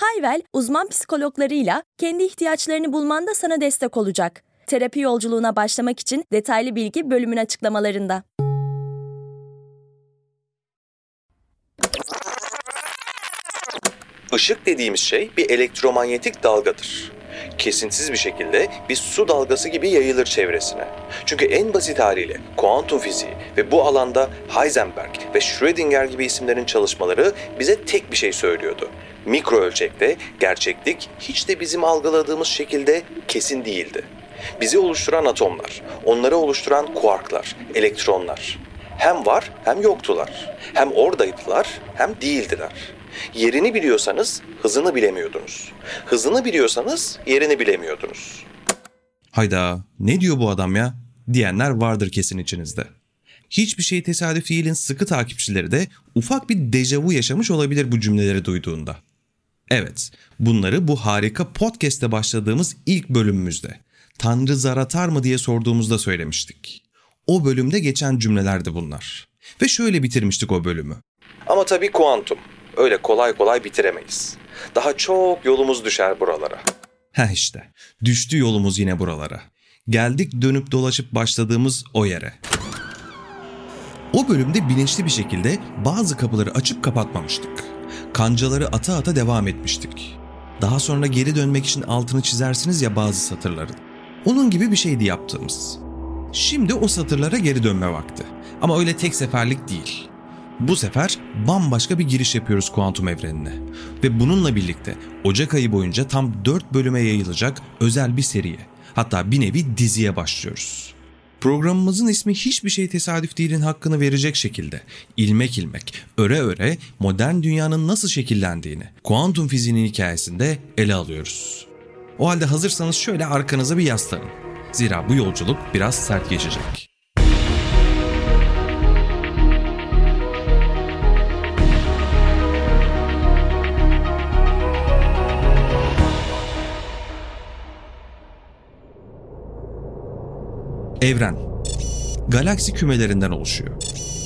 Hayvel, uzman psikologlarıyla kendi ihtiyaçlarını bulmanda sana destek olacak. Terapi yolculuğuna başlamak için detaylı bilgi bölümün açıklamalarında. Işık dediğimiz şey bir elektromanyetik dalgadır. Kesintisiz bir şekilde bir su dalgası gibi yayılır çevresine. Çünkü en basit haliyle kuantum fiziği ve bu alanda Heisenberg ve Schrödinger gibi isimlerin çalışmaları bize tek bir şey söylüyordu. Mikro ölçekte gerçeklik hiç de bizim algıladığımız şekilde kesin değildi. Bizi oluşturan atomlar, onları oluşturan kuarklar, elektronlar hem var hem yoktular. Hem oradaydılar hem değildiler. Yerini biliyorsanız hızını bilemiyordunuz. Hızını biliyorsanız yerini bilemiyordunuz. Hayda ne diyor bu adam ya diyenler vardır kesin içinizde. Hiçbir şey tesadüf değilin sıkı takipçileri de ufak bir dejavu yaşamış olabilir bu cümleleri duyduğunda. Evet, bunları bu harika podcast'te başladığımız ilk bölümümüzde Tanrı zar atar mı diye sorduğumuzda söylemiştik. O bölümde geçen cümlelerdi bunlar. Ve şöyle bitirmiştik o bölümü. Ama tabii kuantum. Öyle kolay kolay bitiremeyiz. Daha çok yolumuz düşer buralara. Heh işte, düştü yolumuz yine buralara. Geldik dönüp dolaşıp başladığımız o yere. O bölümde bilinçli bir şekilde bazı kapıları açıp kapatmamıştık. Kancaları ata ata devam etmiştik. Daha sonra geri dönmek için altını çizersiniz ya bazı satırların. Onun gibi bir şeydi yaptığımız. Şimdi o satırlara geri dönme vakti. Ama öyle tek seferlik değil. Bu sefer bambaşka bir giriş yapıyoruz kuantum evrenine. Ve bununla birlikte Ocak ayı boyunca tam 4 bölüme yayılacak özel bir seriye. Hatta bir nevi diziye başlıyoruz. Programımızın ismi hiçbir şey tesadüf değilin hakkını verecek şekilde ilmek ilmek, öre öre modern dünyanın nasıl şekillendiğini kuantum fiziğinin hikayesinde ele alıyoruz. O halde hazırsanız şöyle arkanıza bir yaslanın. Zira bu yolculuk biraz sert geçecek. Evren galaksi kümelerinden oluşuyor.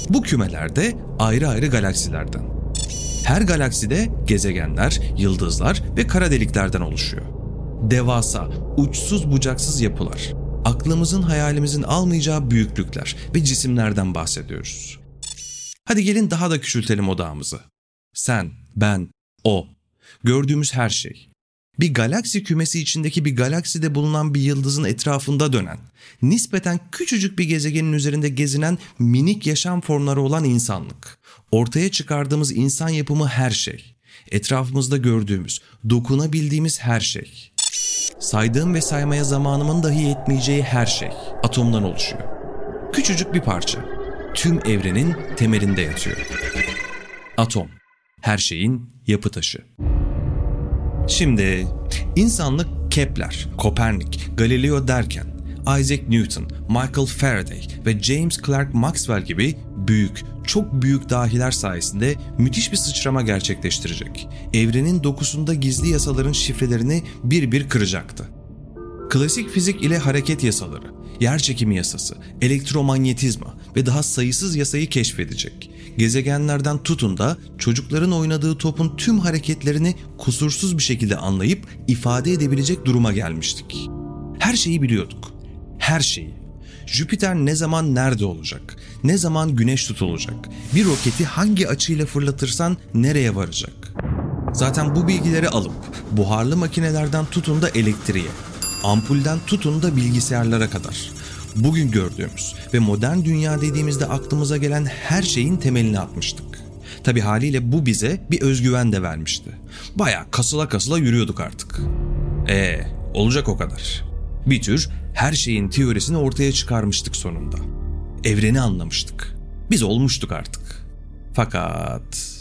Bu kümelerde ayrı ayrı galaksilerden. Her galakside gezegenler, yıldızlar ve kara deliklerden oluşuyor. Devasa, uçsuz bucaksız yapılar. Aklımızın hayalimizin almayacağı büyüklükler ve cisimlerden bahsediyoruz. Hadi gelin daha da küçültelim odağımızı. Sen, ben, o. Gördüğümüz her şey bir galaksi kümesi içindeki bir galakside bulunan bir yıldızın etrafında dönen, nispeten küçücük bir gezegenin üzerinde gezinen minik yaşam formları olan insanlık. Ortaya çıkardığımız insan yapımı her şey. Etrafımızda gördüğümüz, dokunabildiğimiz her şey. Saydığım ve saymaya zamanımın dahi yetmeyeceği her şey atomdan oluşuyor. Küçücük bir parça. Tüm evrenin temelinde yatıyor. Atom. Her şeyin yapı taşı. Şimdi insanlık Kepler, Kopernik, Galileo derken Isaac Newton, Michael Faraday ve James Clerk Maxwell gibi büyük, çok büyük dahiler sayesinde müthiş bir sıçrama gerçekleştirecek. Evrenin dokusunda gizli yasaların şifrelerini bir bir kıracaktı. Klasik fizik ile hareket yasaları, yer çekimi yasası, elektromanyetizma ve daha sayısız yasayı keşfedecek. Gezegenlerden tutun da çocukların oynadığı topun tüm hareketlerini kusursuz bir şekilde anlayıp ifade edebilecek duruma gelmiştik. Her şeyi biliyorduk. Her şeyi. Jüpiter ne zaman nerede olacak? Ne zaman güneş tutulacak? Bir roketi hangi açıyla fırlatırsan nereye varacak? Zaten bu bilgileri alıp buharlı makinelerden tutun da elektriğe, ampulden tutun da bilgisayarlara kadar bugün gördüğümüz ve modern dünya dediğimizde aklımıza gelen her şeyin temelini atmıştık. Tabi haliyle bu bize bir özgüven de vermişti. Baya kasıla kasıla yürüyorduk artık. Ee, olacak o kadar. Bir tür her şeyin teorisini ortaya çıkarmıştık sonunda. Evreni anlamıştık. Biz olmuştuk artık. Fakat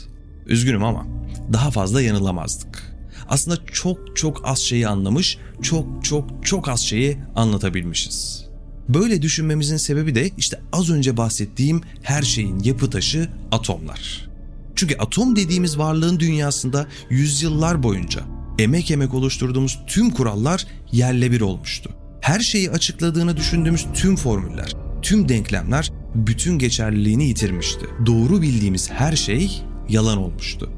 üzgünüm ama daha fazla yanılamazdık. Aslında çok çok az şeyi anlamış, çok çok çok az şeyi anlatabilmişiz. Böyle düşünmemizin sebebi de işte az önce bahsettiğim her şeyin yapı taşı atomlar. Çünkü atom dediğimiz varlığın dünyasında yüzyıllar boyunca emek emek oluşturduğumuz tüm kurallar yerle bir olmuştu. Her şeyi açıkladığını düşündüğümüz tüm formüller, tüm denklemler bütün geçerliliğini yitirmişti. Doğru bildiğimiz her şey yalan olmuştu.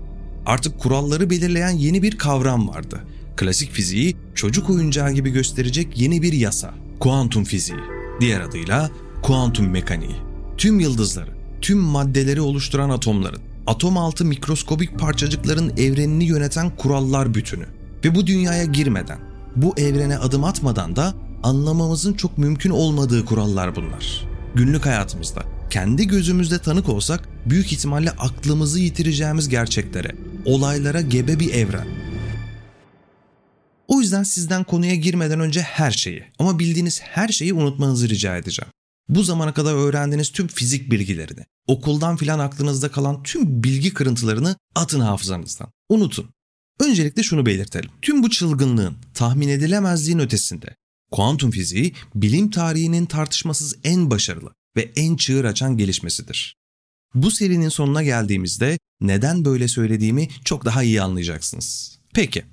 Artık kuralları belirleyen yeni bir kavram vardı. Klasik fiziği çocuk oyuncağı gibi gösterecek yeni bir yasa. Kuantum fiziği. Diğer adıyla kuantum mekaniği. Tüm yıldızları, tüm maddeleri oluşturan atomların, atom altı mikroskobik parçacıkların evrenini yöneten kurallar bütünü. Ve bu dünyaya girmeden, bu evrene adım atmadan da anlamamızın çok mümkün olmadığı kurallar bunlar. Günlük hayatımızda kendi gözümüzde tanık olsak büyük ihtimalle aklımızı yitireceğimiz gerçeklere, olaylara gebe bir evren. O yüzden sizden konuya girmeden önce her şeyi ama bildiğiniz her şeyi unutmanızı rica edeceğim. Bu zamana kadar öğrendiğiniz tüm fizik bilgilerini, okuldan filan aklınızda kalan tüm bilgi kırıntılarını atın hafızanızdan. Unutun. Öncelikle şunu belirtelim. Tüm bu çılgınlığın, tahmin edilemezliğin ötesinde kuantum fiziği bilim tarihinin tartışmasız en başarılı ve en çığır açan gelişmesidir. Bu serinin sonuna geldiğimizde neden böyle söylediğimi çok daha iyi anlayacaksınız. Peki,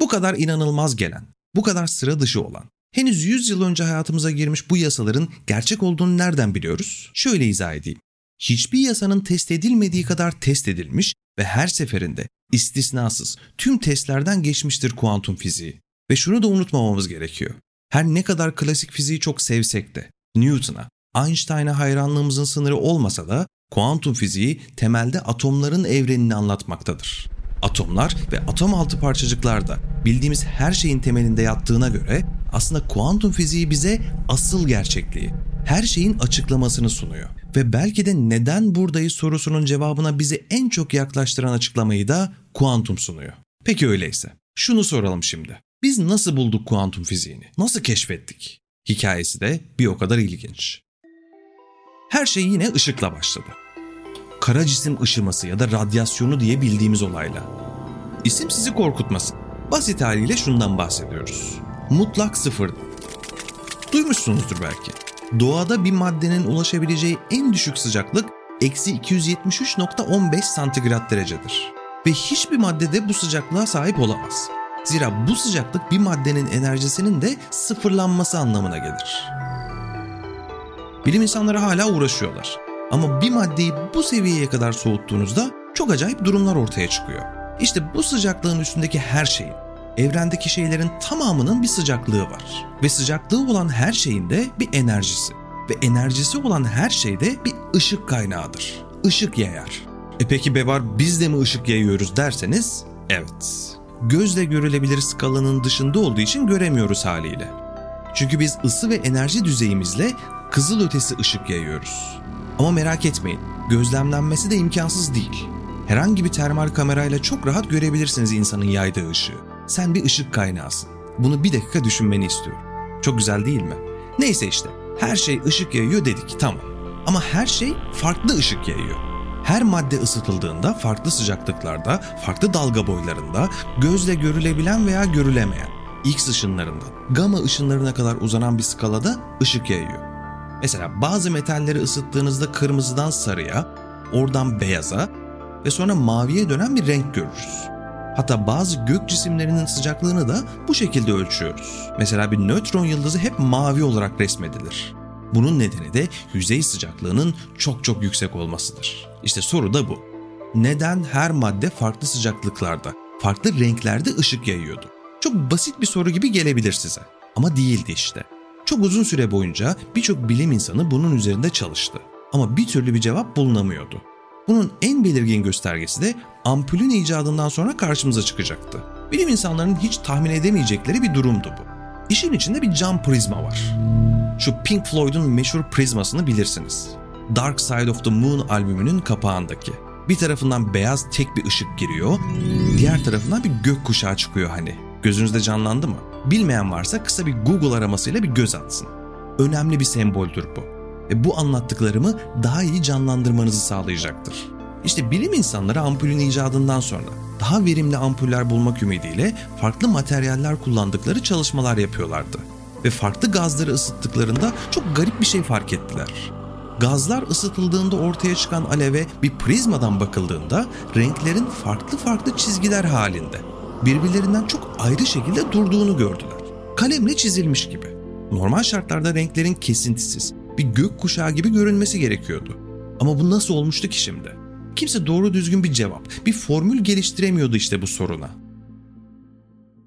bu kadar inanılmaz gelen, bu kadar sıra dışı olan, henüz 100 yıl önce hayatımıza girmiş bu yasaların gerçek olduğunu nereden biliyoruz? Şöyle izah edeyim. Hiçbir yasanın test edilmediği kadar test edilmiş ve her seferinde istisnasız tüm testlerden geçmiştir kuantum fiziği. Ve şunu da unutmamamız gerekiyor. Her ne kadar klasik fiziği çok sevsek de Newton'a, Einstein'a hayranlığımızın sınırı olmasa da kuantum fiziği temelde atomların evrenini anlatmaktadır. Atomlar ve atom altı parçacıklar da bildiğimiz her şeyin temelinde yattığına göre aslında kuantum fiziği bize asıl gerçekliği, her şeyin açıklamasını sunuyor. Ve belki de neden buradayız sorusunun cevabına bizi en çok yaklaştıran açıklamayı da kuantum sunuyor. Peki öyleyse şunu soralım şimdi. Biz nasıl bulduk kuantum fiziğini? Nasıl keşfettik? Hikayesi de bir o kadar ilginç. Her şey yine ışıkla başladı. Kara cisim ışıması ya da radyasyonu diye bildiğimiz olayla. İsim sizi korkutmasın. Basit haliyle şundan bahsediyoruz. Mutlak sıfır. Duymuşsunuzdur belki. Doğada bir maddenin ulaşabileceği en düşük sıcaklık eksi 273.15 santigrat derecedir. Ve hiçbir madde de bu sıcaklığa sahip olamaz. Zira bu sıcaklık bir maddenin enerjisinin de sıfırlanması anlamına gelir. Bilim insanları hala uğraşıyorlar. Ama bir maddeyi bu seviyeye kadar soğuttuğunuzda çok acayip durumlar ortaya çıkıyor. İşte bu sıcaklığın üstündeki her şeyin, evrendeki şeylerin tamamının bir sıcaklığı var. Ve sıcaklığı olan her şeyin de bir enerjisi. Ve enerjisi olan her şey de bir ışık kaynağıdır. Işık yayar. E peki Bevar biz de mi ışık yayıyoruz derseniz evet. Gözle görülebilir skalanın dışında olduğu için göremiyoruz haliyle. Çünkü biz ısı ve enerji düzeyimizle kızıl ötesi ışık yayıyoruz. Ama merak etmeyin, gözlemlenmesi de imkansız değil. Herhangi bir termal kamerayla çok rahat görebilirsiniz insanın yaydığı ışığı. Sen bir ışık kaynağısın. Bunu bir dakika düşünmeni istiyorum. Çok güzel değil mi? Neyse işte, her şey ışık yayıyor dedik, tamam. Ama her şey farklı ışık yayıyor. Her madde ısıtıldığında farklı sıcaklıklarda, farklı dalga boylarında, gözle görülebilen veya görülemeyen, X ışınlarından, gamma ışınlarına kadar uzanan bir skalada ışık yayıyor. Mesela bazı metalleri ısıttığınızda kırmızıdan sarıya, oradan beyaza ve sonra maviye dönen bir renk görürüz. Hatta bazı gök cisimlerinin sıcaklığını da bu şekilde ölçüyoruz. Mesela bir nötron yıldızı hep mavi olarak resmedilir. Bunun nedeni de yüzey sıcaklığının çok çok yüksek olmasıdır. İşte soru da bu. Neden her madde farklı sıcaklıklarda, farklı renklerde ışık yayıyordu? Çok basit bir soru gibi gelebilir size. Ama değildi işte. Çok uzun süre boyunca birçok bilim insanı bunun üzerinde çalıştı. Ama bir türlü bir cevap bulunamıyordu. Bunun en belirgin göstergesi de ampulün icadından sonra karşımıza çıkacaktı. Bilim insanlarının hiç tahmin edemeyecekleri bir durumdu bu. İşin içinde bir cam prizma var. Şu Pink Floyd'un meşhur prizmasını bilirsiniz. Dark Side of the Moon albümünün kapağındaki. Bir tarafından beyaz tek bir ışık giriyor, diğer tarafından bir gök kuşağı çıkıyor hani. Gözünüzde canlandı mı? Bilmeyen varsa kısa bir Google aramasıyla bir göz atsın. Önemli bir semboldür bu. Ve bu anlattıklarımı daha iyi canlandırmanızı sağlayacaktır. İşte bilim insanları ampulün icadından sonra daha verimli ampuller bulmak ümidiyle farklı materyaller kullandıkları çalışmalar yapıyorlardı. Ve farklı gazları ısıttıklarında çok garip bir şey fark ettiler. Gazlar ısıtıldığında ortaya çıkan aleve bir prizmadan bakıldığında renklerin farklı farklı çizgiler halinde birbirlerinden çok ayrı şekilde durduğunu gördüler. Kalemle çizilmiş gibi. Normal şartlarda renklerin kesintisiz, bir gök kuşağı gibi görünmesi gerekiyordu. Ama bu nasıl olmuştu ki şimdi? Kimse doğru düzgün bir cevap, bir formül geliştiremiyordu işte bu soruna.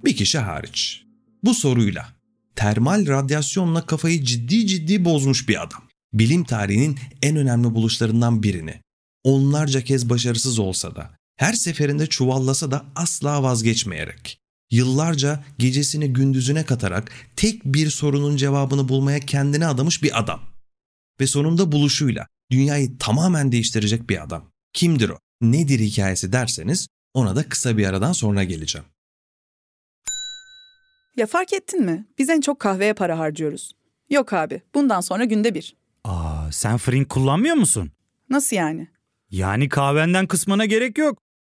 Bir kişi hariç. Bu soruyla termal radyasyonla kafayı ciddi ciddi bozmuş bir adam. Bilim tarihinin en önemli buluşlarından birini. Onlarca kez başarısız olsa da, her seferinde çuvallasa da asla vazgeçmeyerek. Yıllarca gecesini gündüzüne katarak tek bir sorunun cevabını bulmaya kendine adamış bir adam. Ve sonunda buluşuyla dünyayı tamamen değiştirecek bir adam. Kimdir o? Nedir hikayesi derseniz ona da kısa bir aradan sonra geleceğim. Ya fark ettin mi? Biz en çok kahveye para harcıyoruz. Yok abi, bundan sonra günde bir. Aa, sen Frink kullanmıyor musun? Nasıl yani? Yani kahvenden kısmına gerek yok.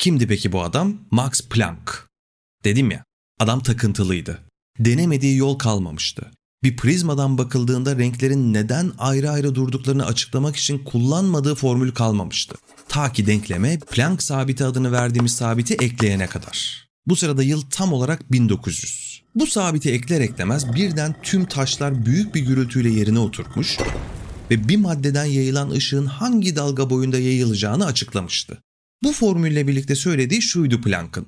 Kimdi peki bu adam? Max Planck. Dedim ya, adam takıntılıydı. Denemediği yol kalmamıştı. Bir prizmadan bakıldığında renklerin neden ayrı ayrı durduklarını açıklamak için kullanmadığı formül kalmamıştı. Ta ki denkleme Planck sabiti adını verdiğimiz sabiti ekleyene kadar. Bu sırada yıl tam olarak 1900. Bu sabiti ekler eklemez birden tüm taşlar büyük bir gürültüyle yerine oturmuş ve bir maddeden yayılan ışığın hangi dalga boyunda yayılacağını açıklamıştı. Bu formülle birlikte söylediği şuydu Planck'ın.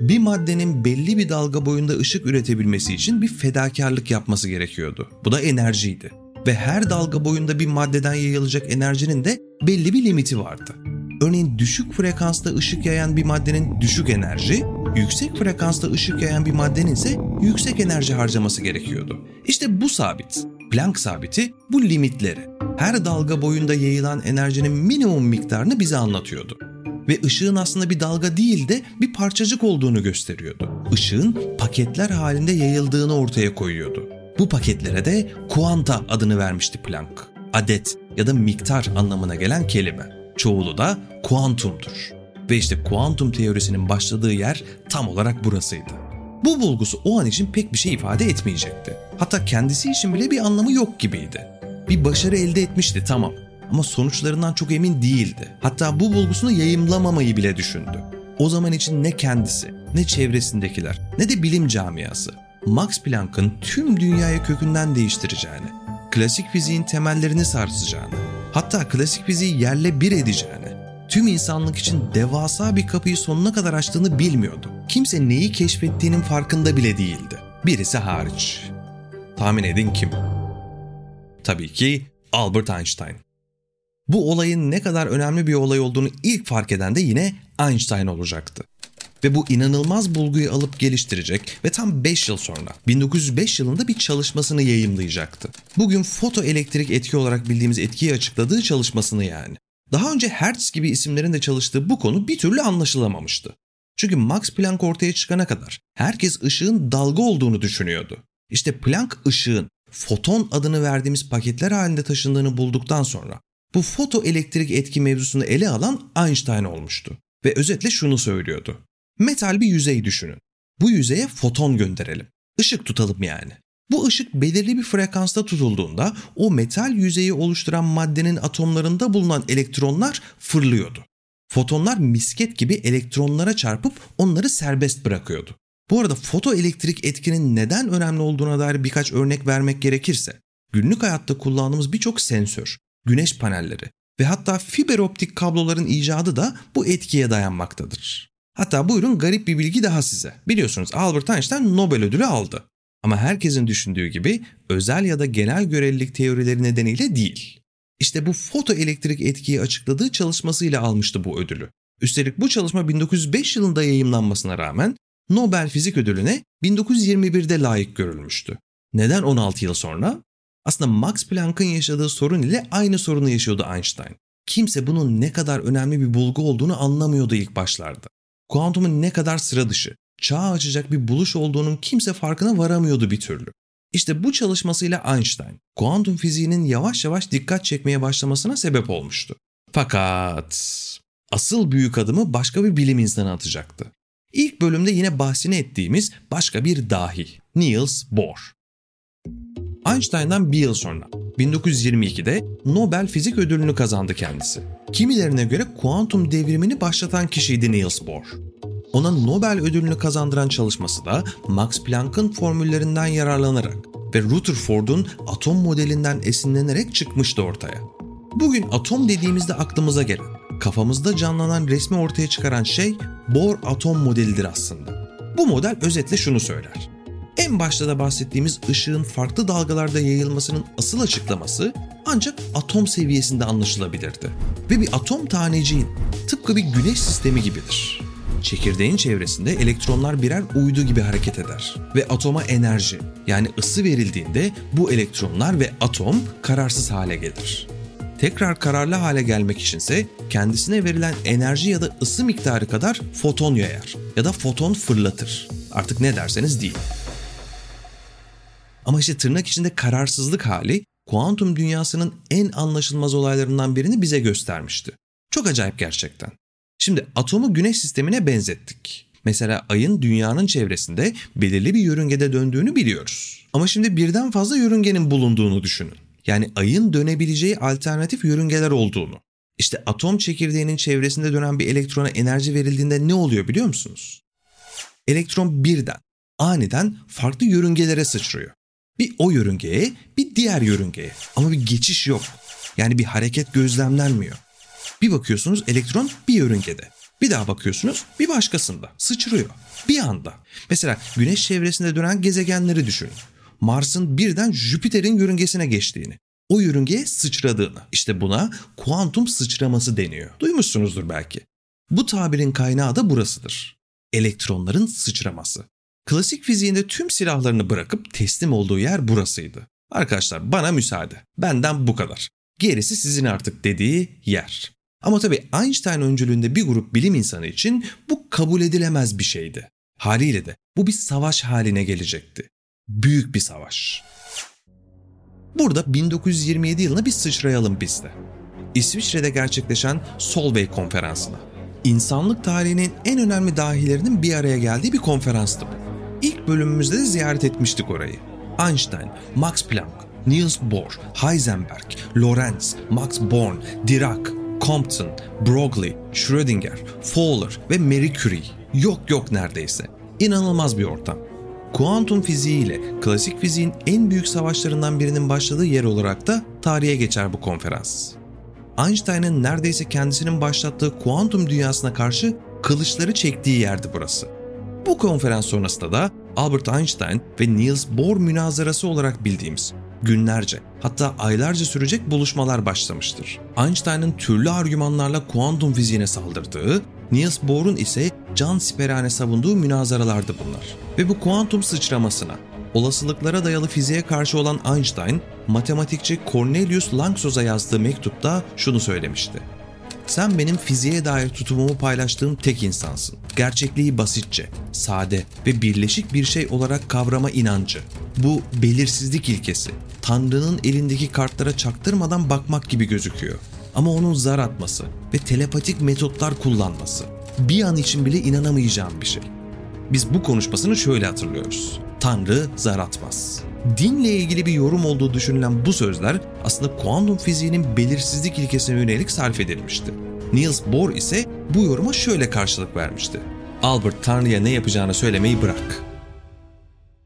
Bir maddenin belli bir dalga boyunda ışık üretebilmesi için bir fedakarlık yapması gerekiyordu. Bu da enerjiydi. Ve her dalga boyunda bir maddeden yayılacak enerjinin de belli bir limiti vardı. Örneğin düşük frekansta ışık yayan bir maddenin düşük enerji, yüksek frekansta ışık yayan bir maddenin ise yüksek enerji harcaması gerekiyordu. İşte bu sabit, Planck sabiti bu limitleri, her dalga boyunda yayılan enerjinin minimum miktarını bize anlatıyordu. Ve ışığın aslında bir dalga değil de bir parçacık olduğunu gösteriyordu. Işığın paketler halinde yayıldığını ortaya koyuyordu. Bu paketlere de kuanta adını vermişti Planck. Adet ya da miktar anlamına gelen kelime. Çoğulu da kuantumdur. Ve işte kuantum teorisinin başladığı yer tam olarak burasıydı. Bu bulgusu o an için pek bir şey ifade etmeyecekti. Hatta kendisi için bile bir anlamı yok gibiydi. Bir başarı elde etmişti tamam ama sonuçlarından çok emin değildi. Hatta bu bulgusunu yayımlamamayı bile düşündü. O zaman için ne kendisi, ne çevresindekiler, ne de bilim camiası Max Planck'ın tüm dünyayı kökünden değiştireceğini, klasik fiziğin temellerini sarsacağını, hatta klasik fiziği yerle bir edeceğini, tüm insanlık için devasa bir kapıyı sonuna kadar açtığını bilmiyordu. Kimse neyi keşfettiğinin farkında bile değildi. Birisi hariç. Tahmin edin kim? Tabii ki Albert Einstein. Bu olayın ne kadar önemli bir olay olduğunu ilk fark eden de yine Einstein olacaktı. Ve bu inanılmaz bulguyu alıp geliştirecek ve tam 5 yıl sonra 1905 yılında bir çalışmasını yayımlayacaktı. Bugün fotoelektrik etki olarak bildiğimiz etkiyi açıkladığı çalışmasını yani. Daha önce Hertz gibi isimlerin de çalıştığı bu konu bir türlü anlaşılamamıştı. Çünkü Max Planck ortaya çıkana kadar herkes ışığın dalga olduğunu düşünüyordu. İşte Planck ışığın foton adını verdiğimiz paketler halinde taşındığını bulduktan sonra bu fotoelektrik etki mevzusunu ele alan Einstein olmuştu. Ve özetle şunu söylüyordu. Metal bir yüzey düşünün. Bu yüzeye foton gönderelim. Işık tutalım yani. Bu ışık belirli bir frekansta tutulduğunda o metal yüzeyi oluşturan maddenin atomlarında bulunan elektronlar fırlıyordu. Fotonlar misket gibi elektronlara çarpıp onları serbest bırakıyordu. Bu arada fotoelektrik etkinin neden önemli olduğuna dair birkaç örnek vermek gerekirse, Günlük hayatta kullandığımız birçok sensör, güneş panelleri ve hatta fiber optik kabloların icadı da bu etkiye dayanmaktadır. Hatta buyurun garip bir bilgi daha size. Biliyorsunuz Albert Einstein Nobel ödülü aldı. Ama herkesin düşündüğü gibi özel ya da genel görelilik teorileri nedeniyle değil. İşte bu fotoelektrik etkiyi açıkladığı çalışmasıyla almıştı bu ödülü. Üstelik bu çalışma 1905 yılında yayımlanmasına rağmen Nobel Fizik Ödülü'ne 1921'de layık görülmüştü. Neden 16 yıl sonra? Aslında Max Planck'ın yaşadığı sorun ile aynı sorunu yaşıyordu Einstein. Kimse bunun ne kadar önemli bir bulgu olduğunu anlamıyordu ilk başlarda. Kuantumun ne kadar sıra dışı, çağ açacak bir buluş olduğunun kimse farkına varamıyordu bir türlü. İşte bu çalışmasıyla Einstein, kuantum fiziğinin yavaş yavaş dikkat çekmeye başlamasına sebep olmuştu. Fakat asıl büyük adımı başka bir bilim insanı atacaktı. İlk bölümde yine bahsini ettiğimiz başka bir dahi, Niels Bohr. Einstein'dan bir yıl sonra 1922'de Nobel Fizik Ödülünü kazandı kendisi. Kimilerine göre kuantum devrimini başlatan kişiydi Niels Bohr. Ona Nobel ödülünü kazandıran çalışması da Max Planck'ın formüllerinden yararlanarak ve Rutherford'un atom modelinden esinlenerek çıkmıştı ortaya. Bugün atom dediğimizde aklımıza gelen, kafamızda canlanan resmi ortaya çıkaran şey Bohr atom modelidir aslında. Bu model özetle şunu söyler. En başta da bahsettiğimiz ışığın farklı dalgalarda yayılmasının asıl açıklaması ancak atom seviyesinde anlaşılabilirdi. Ve bir atom taneciğin tıpkı bir güneş sistemi gibidir. Çekirdeğin çevresinde elektronlar birer uydu gibi hareket eder ve atoma enerji yani ısı verildiğinde bu elektronlar ve atom kararsız hale gelir. Tekrar kararlı hale gelmek içinse kendisine verilen enerji ya da ısı miktarı kadar foton yayar ya da foton fırlatır. Artık ne derseniz deyin. Ama işte tırnak içinde kararsızlık hali kuantum dünyasının en anlaşılmaz olaylarından birini bize göstermişti. Çok acayip gerçekten. Şimdi atomu güneş sistemine benzettik. Mesela ayın dünyanın çevresinde belirli bir yörüngede döndüğünü biliyoruz. Ama şimdi birden fazla yörüngenin bulunduğunu düşünün. Yani ayın dönebileceği alternatif yörüngeler olduğunu. İşte atom çekirdeğinin çevresinde dönen bir elektrona enerji verildiğinde ne oluyor biliyor musunuz? Elektron birden, aniden farklı yörüngelere sıçrıyor. Bir o yörüngeye, bir diğer yörüngeye. Ama bir geçiş yok. Yani bir hareket gözlemlenmiyor. Bir bakıyorsunuz elektron bir yörüngede. Bir daha bakıyorsunuz bir başkasında. Sıçrıyor. Bir anda. Mesela güneş çevresinde dönen gezegenleri düşünün. Mars'ın birden Jüpiter'in yörüngesine geçtiğini. O yörüngeye sıçradığını. İşte buna kuantum sıçraması deniyor. Duymuşsunuzdur belki. Bu tabirin kaynağı da burasıdır. Elektronların sıçraması. Klasik fiziğinde tüm silahlarını bırakıp teslim olduğu yer burasıydı. Arkadaşlar bana müsaade. Benden bu kadar. Gerisi sizin artık dediği yer. Ama tabii Einstein öncülüğünde bir grup bilim insanı için bu kabul edilemez bir şeydi. Haliyle de bu bir savaş haline gelecekti. Büyük bir savaş. Burada 1927 yılına bir sıçrayalım biz de. İsviçre'de gerçekleşen Solvay konferansına. İnsanlık tarihinin en önemli dahilerinin bir araya geldiği bir konferanstı bu. İlk bölümümüzde de ziyaret etmiştik orayı. Einstein, Max Planck, Niels Bohr, Heisenberg, Lorentz, Max Born, Dirac, Compton, Broglie, Schrödinger, Fowler ve Marie Curie. Yok yok neredeyse. İnanılmaz bir ortam. Kuantum fiziği ile klasik fiziğin en büyük savaşlarından birinin başladığı yer olarak da tarihe geçer bu konferans. Einstein'ın neredeyse kendisinin başlattığı kuantum dünyasına karşı kılıçları çektiği yerdi burası. Bu konferans sonrasında da Albert Einstein ve Niels Bohr münazarası olarak bildiğimiz günlerce hatta aylarca sürecek buluşmalar başlamıştır. Einstein'ın türlü argümanlarla kuantum fiziğine saldırdığı, Niels Bohr'un ise can siperhane savunduğu münazaralardı bunlar. Ve bu kuantum sıçramasına, olasılıklara dayalı fiziğe karşı olan Einstein, matematikçi Cornelius Langsoz'a yazdığı mektupta şunu söylemişti. Sen benim fiziğe dair tutumumu paylaştığım tek insansın. Gerçekliği basitçe, sade ve birleşik bir şey olarak kavrama inancı. Bu belirsizlik ilkesi. Tanrı'nın elindeki kartlara çaktırmadan bakmak gibi gözüküyor. Ama onun zar atması ve telepatik metotlar kullanması. Bir an için bile inanamayacağım bir şey. Biz bu konuşmasını şöyle hatırlıyoruz. Tanrı zar atmaz. Dinle ilgili bir yorum olduğu düşünülen bu sözler aslında kuantum fiziğinin belirsizlik ilkesine yönelik sarf edilmişti. Niels Bohr ise bu yoruma şöyle karşılık vermişti. Albert Tanrı'ya ne yapacağını söylemeyi bırak.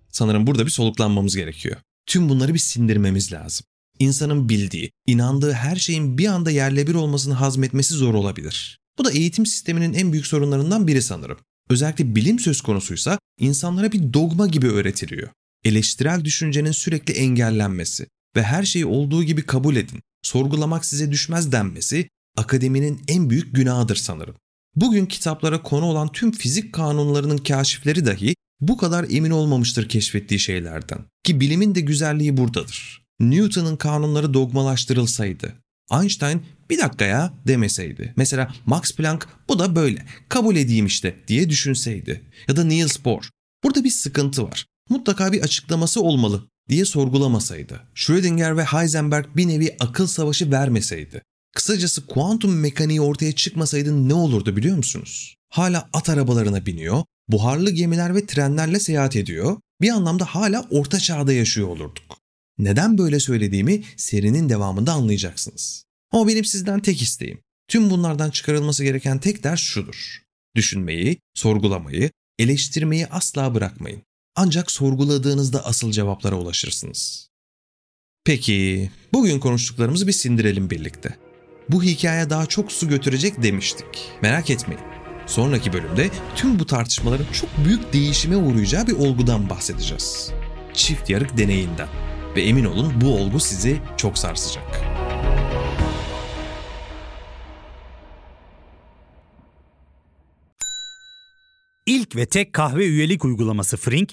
Sanırım burada bir soluklanmamız gerekiyor. Tüm bunları bir sindirmemiz lazım. İnsanın bildiği, inandığı her şeyin bir anda yerle bir olmasını hazmetmesi zor olabilir. Bu da eğitim sisteminin en büyük sorunlarından biri sanırım. Özellikle bilim söz konusuysa insanlara bir dogma gibi öğretiliyor. Eleştirel düşüncenin sürekli engellenmesi ve her şeyi olduğu gibi kabul edin, sorgulamak size düşmez denmesi akademinin en büyük günahıdır sanırım. Bugün kitaplara konu olan tüm fizik kanunlarının kaşifleri dahi bu kadar emin olmamıştır keşfettiği şeylerden. Ki bilimin de güzelliği buradadır. Newton'un kanunları dogmalaştırılsaydı, Einstein bir dakika ya demeseydi. Mesela Max Planck bu da böyle kabul edeyim işte diye düşünseydi. Ya da Niels Bohr. Burada bir sıkıntı var. Mutlaka bir açıklaması olmalı diye sorgulamasaydı. Schrödinger ve Heisenberg bir nevi akıl savaşı vermeseydi. Kısacası kuantum mekaniği ortaya çıkmasaydı ne olurdu biliyor musunuz? Hala at arabalarına biniyor, buharlı gemiler ve trenlerle seyahat ediyor, bir anlamda hala orta çağda yaşıyor olurduk. Neden böyle söylediğimi serinin devamında anlayacaksınız. Ama benim sizden tek isteğim, tüm bunlardan çıkarılması gereken tek ders şudur. Düşünmeyi, sorgulamayı, eleştirmeyi asla bırakmayın. Ancak sorguladığınızda asıl cevaplara ulaşırsınız. Peki, bugün konuştuklarımızı bir sindirelim birlikte. Bu hikaye daha çok su götürecek demiştik. Merak etmeyin. Sonraki bölümde tüm bu tartışmaların çok büyük değişime uğrayacağı bir olgudan bahsedeceğiz. Çift yarık deneyinden. Ve emin olun bu olgu sizi çok sarsacak. İlk ve tek kahve üyelik uygulaması Frink,